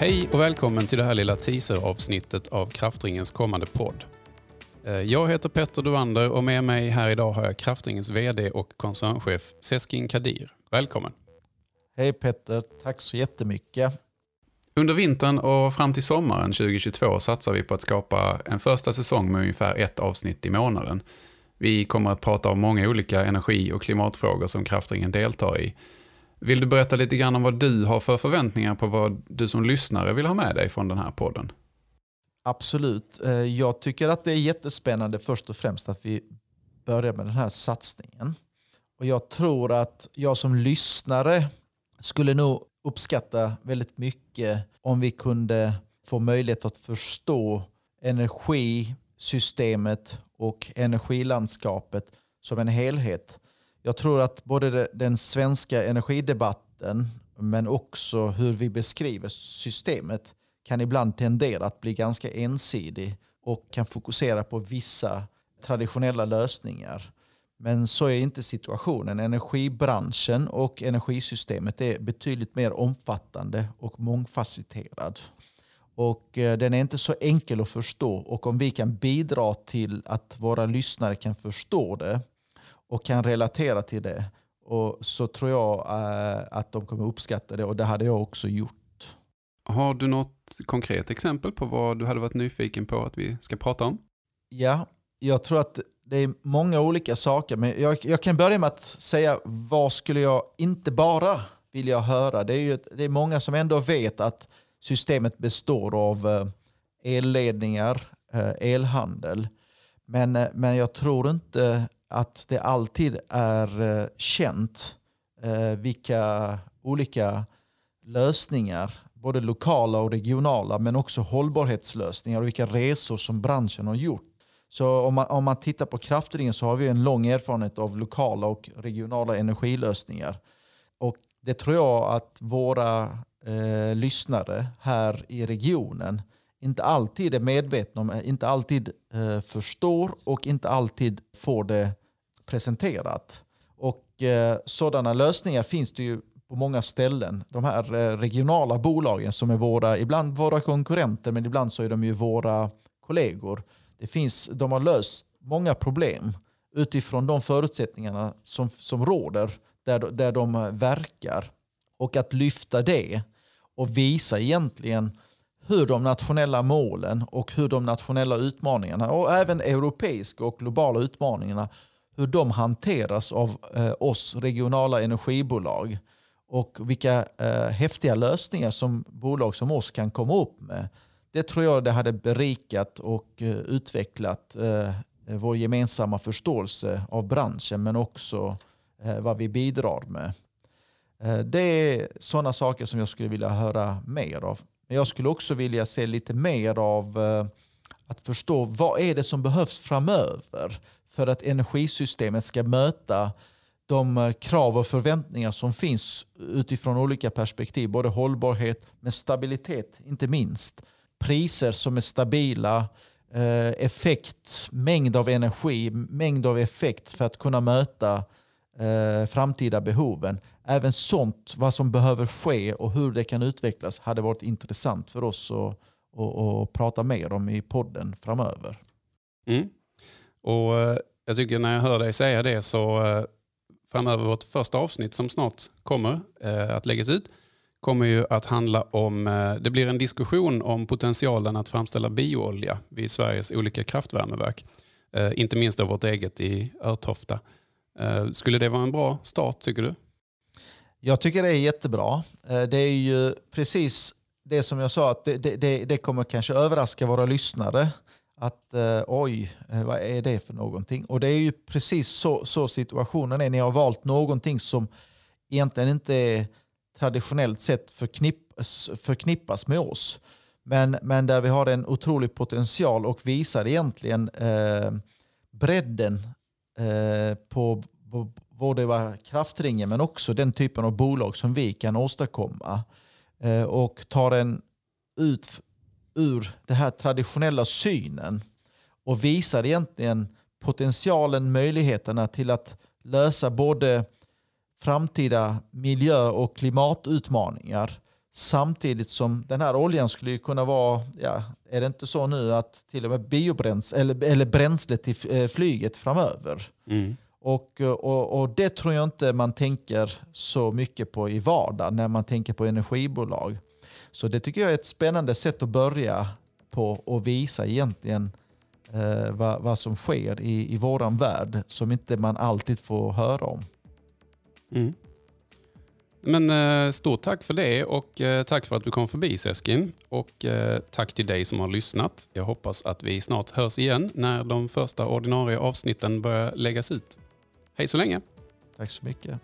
Hej och välkommen till det här lilla teaser-avsnittet av Kraftringens kommande podd. Eh, Jag heter Petter Duander och med mig här idag har jag Kraftringens VD och koncernchef Seskin Kadir. Välkommen! Hej Petter, tack så jättemycket. Under vintern och fram till sommaren 2022 satsar vi på att skapa en första säsong med ungefär ett avsnitt i månaden. Vi kommer att prata om många olika energi och klimatfrågor som Kraftringen deltar i. Vill du berätta lite grann om vad du har för förväntningar på vad du som lyssnare vill ha med dig från den här podden? Absolut. Eh, jag tycker att det är jättespännande först och främst att vi börjar med den här satsningen. Och jag tror att jag som lyssnare skulle nog uppskatta väldigt mycket om vi kunde få möjlighet att förstå energisystemet och energilandskapet som en helhet. Jag tror att både den svenska energidebatten men också hur vi beskriver systemet kan ibland tendera att bli ganska ensidig och kan fokusera på vissa traditionella lösningar. Men så är inte situationen. Energibranschen och energisystemet är betydligt mer omfattande och mångfacetterad. Och eh, den är inte så enkel att förstå och om vi kan bidra till att våra lyssnare kan förstå det och kan relatera till det och så tror jag eh, att de kommer uppskatta det och det hade jag också gjort. Har du något konkret exempel på vad du hade varit nyfiken på att vi ska prata om? Ja, jag tror att det är många olika saker men jag, jag kan börja med att säga vad skulle jag inte bara vilja höra. Det är, ju, det är många som ändå vet att systemet består av eh, elledningar, eh, elhandel. Men, eh, men jag tror inte att det alltid är eh, känt eh, vilka olika lösningar, både lokala och regionala, men också hållbarhetslösningar och vilka resor som branschen har gjort. Så om man, om man tittar på kraftringen så har vi en lång erfarenhet av lokala och regionala energilösningar. Och det tror jag att våra eh, lyssnare här i regionen inte alltid är medvetna om, inte alltid eh, förstår och inte alltid får det presenterat. Och eh, sådana lösningar finns det ju på många ställen. De här eh, regionala bolagen som är våra, ibland våra konkurrenter men ibland så är de ju våra kollegor. Det finns, de har löst många problem utifrån de förutsättningarna som, som råder där, där de verkar. Och att lyfta det och visa egentligen hur de nationella målen och hur de nationella utmaningarna och även europeiska och globala utmaningarna hur de hanteras av eh, oss regionala energibolag och vilka eh, häftiga lösningar som bolag som oss kan komma upp med. Det tror jag det hade berikat och eh, utvecklat eh, vår gemensamma förståelse av branschen men också eh, vad vi bidrar med. Eh, det är sådana saker som jag skulle vilja höra mer av. Men jag skulle också vilja se lite mer av eh, att förstå vad är det som behövs framöver för att energisystemet ska möta de eh, krav och förväntningar som finns utifrån olika perspektiv. Både hållbarhet med stabilitet, inte minst. Priser som är stabila, eh, effekt, mängd av energi, mängd av effekt för att kunna möta eh, framtida behoven. Även sånt, vad som behöver ske och hur det kan utvecklas hade varit intressant för oss att, att, att prata mer om i podden framöver. Mm. Och eh, jag tycker när jag hör dig säga det så eh, framöver vårt första avsnitt som snart kommer eh, att läggas ut kommer ju att handla om, det blir en diskussion om potentialen att framställa bioolja vid Sveriges olika kraftvärmeverk. Inte minst då vårt eget i Örtofta. Skulle det vara en bra start tycker du? Jag tycker det är jättebra. Det är ju precis det som jag sa, att det, det, det kommer kanske överraska våra lyssnare att eh, oj, eh, vad är det för någonting? Och det är ju precis så, så situationen är. Ni har valt någonting som egentligen inte är traditionellt sett förknipp, förknippas med oss. Men, men där vi har en otrolig potential och visar egentligen eh, bredden eh, på, på både kraftringen men också den typen av bolag som vi kan åstadkomma. Eh, och tar den ut ur den här traditionella synen och visar egentligen potentialen, möjligheterna till att lösa både framtida miljö och klimatutmaningar Samtidigt som den här oljan skulle kunna vara, ja, är det inte så nu att till och med biobränsle eller, eller bränsle till eh, flyget framöver. Mm. Och, och, och det tror jag inte man tänker så mycket på i vardagen när man tänker på energibolag. Så det tycker jag är ett spännande sätt att börja på och visa egentligen eh, vad, vad som sker i, i våran värld som inte man alltid får höra om. Mm. Men eh, stort tack för det och eh, tack för att du kom förbi Seskin. Och eh, tack till dig som har lyssnat. Jag hoppas att vi snart hörs igen när de första ordinarie avsnitten börjar läggas ut. Hej så länge! Tack så mycket.